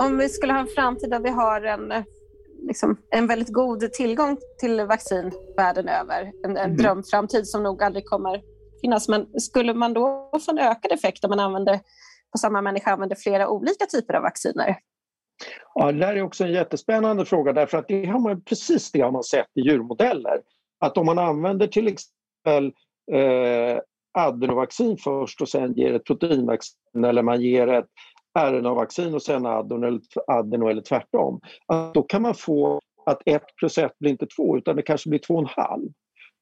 Om vi skulle ha en framtid där vi har en, liksom, en väldigt god tillgång till vaccin världen över, en, en mm. drömframtid som nog aldrig kommer finnas, men skulle man då få en ökad effekt om man använder, på samma människa använder flera olika typer av vacciner? Ja, det där är också en jättespännande fråga därför att det har man, precis det har man sett i djurmodeller. Att om man använder till exempel eh, adenovaccin först och sen ger ett proteinvaccin eller man ger ett RNA-vaccin och sen adeno eller, adeno eller tvärtom. Att då kan man få att 1 plus 1 blir inte 2 utan det kanske blir 2,5.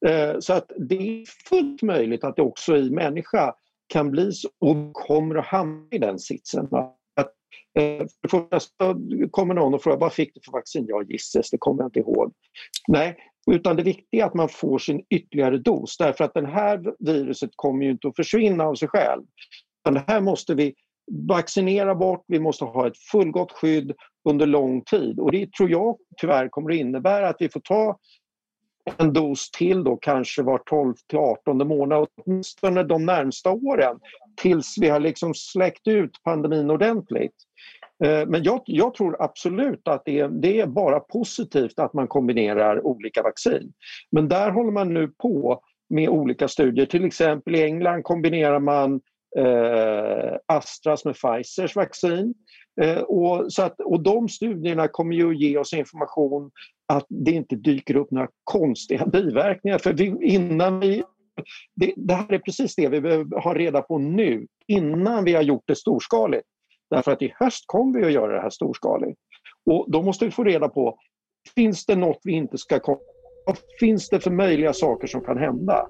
Eh, så att det är fullt möjligt att det också i människa kan bli så och kommer att hamna i den sitsen. Att, eh, för det första kommer någon och frågar vad fick du för vaccin? Ja, gisses, det kommer jag inte ihåg. Nej, utan det viktiga är att man får sin ytterligare dos därför att det här viruset kommer ju inte att försvinna av sig själv. det här måste vi vaccinera bort, vi måste ha ett fullgott skydd under lång tid och det tror jag tyvärr kommer att innebära att vi får ta en dos till då kanske var 12 till 18 månad, åtminstone de närmsta åren tills vi har liksom släckt ut pandemin ordentligt. Eh, men jag, jag, tror absolut att det är, det är, bara positivt att man kombinerar olika vaccin. Men där håller man nu på med olika studier. Till exempel i England kombinerar man eh, Astras med Pfizers vaccin. Eh, och, så att, och de studierna kommer ju att ge oss information att det inte dyker upp några konstiga biverkningar. För vi, innan vi, det, det, här är precis det vi behöver ha reda på nu, innan vi har gjort det storskaligt. Därför att i höst kommer vi att göra det här storskaligt. Och då måste vi få reda på, finns det något vi inte ska komma Vad finns det för möjliga saker som kan hända?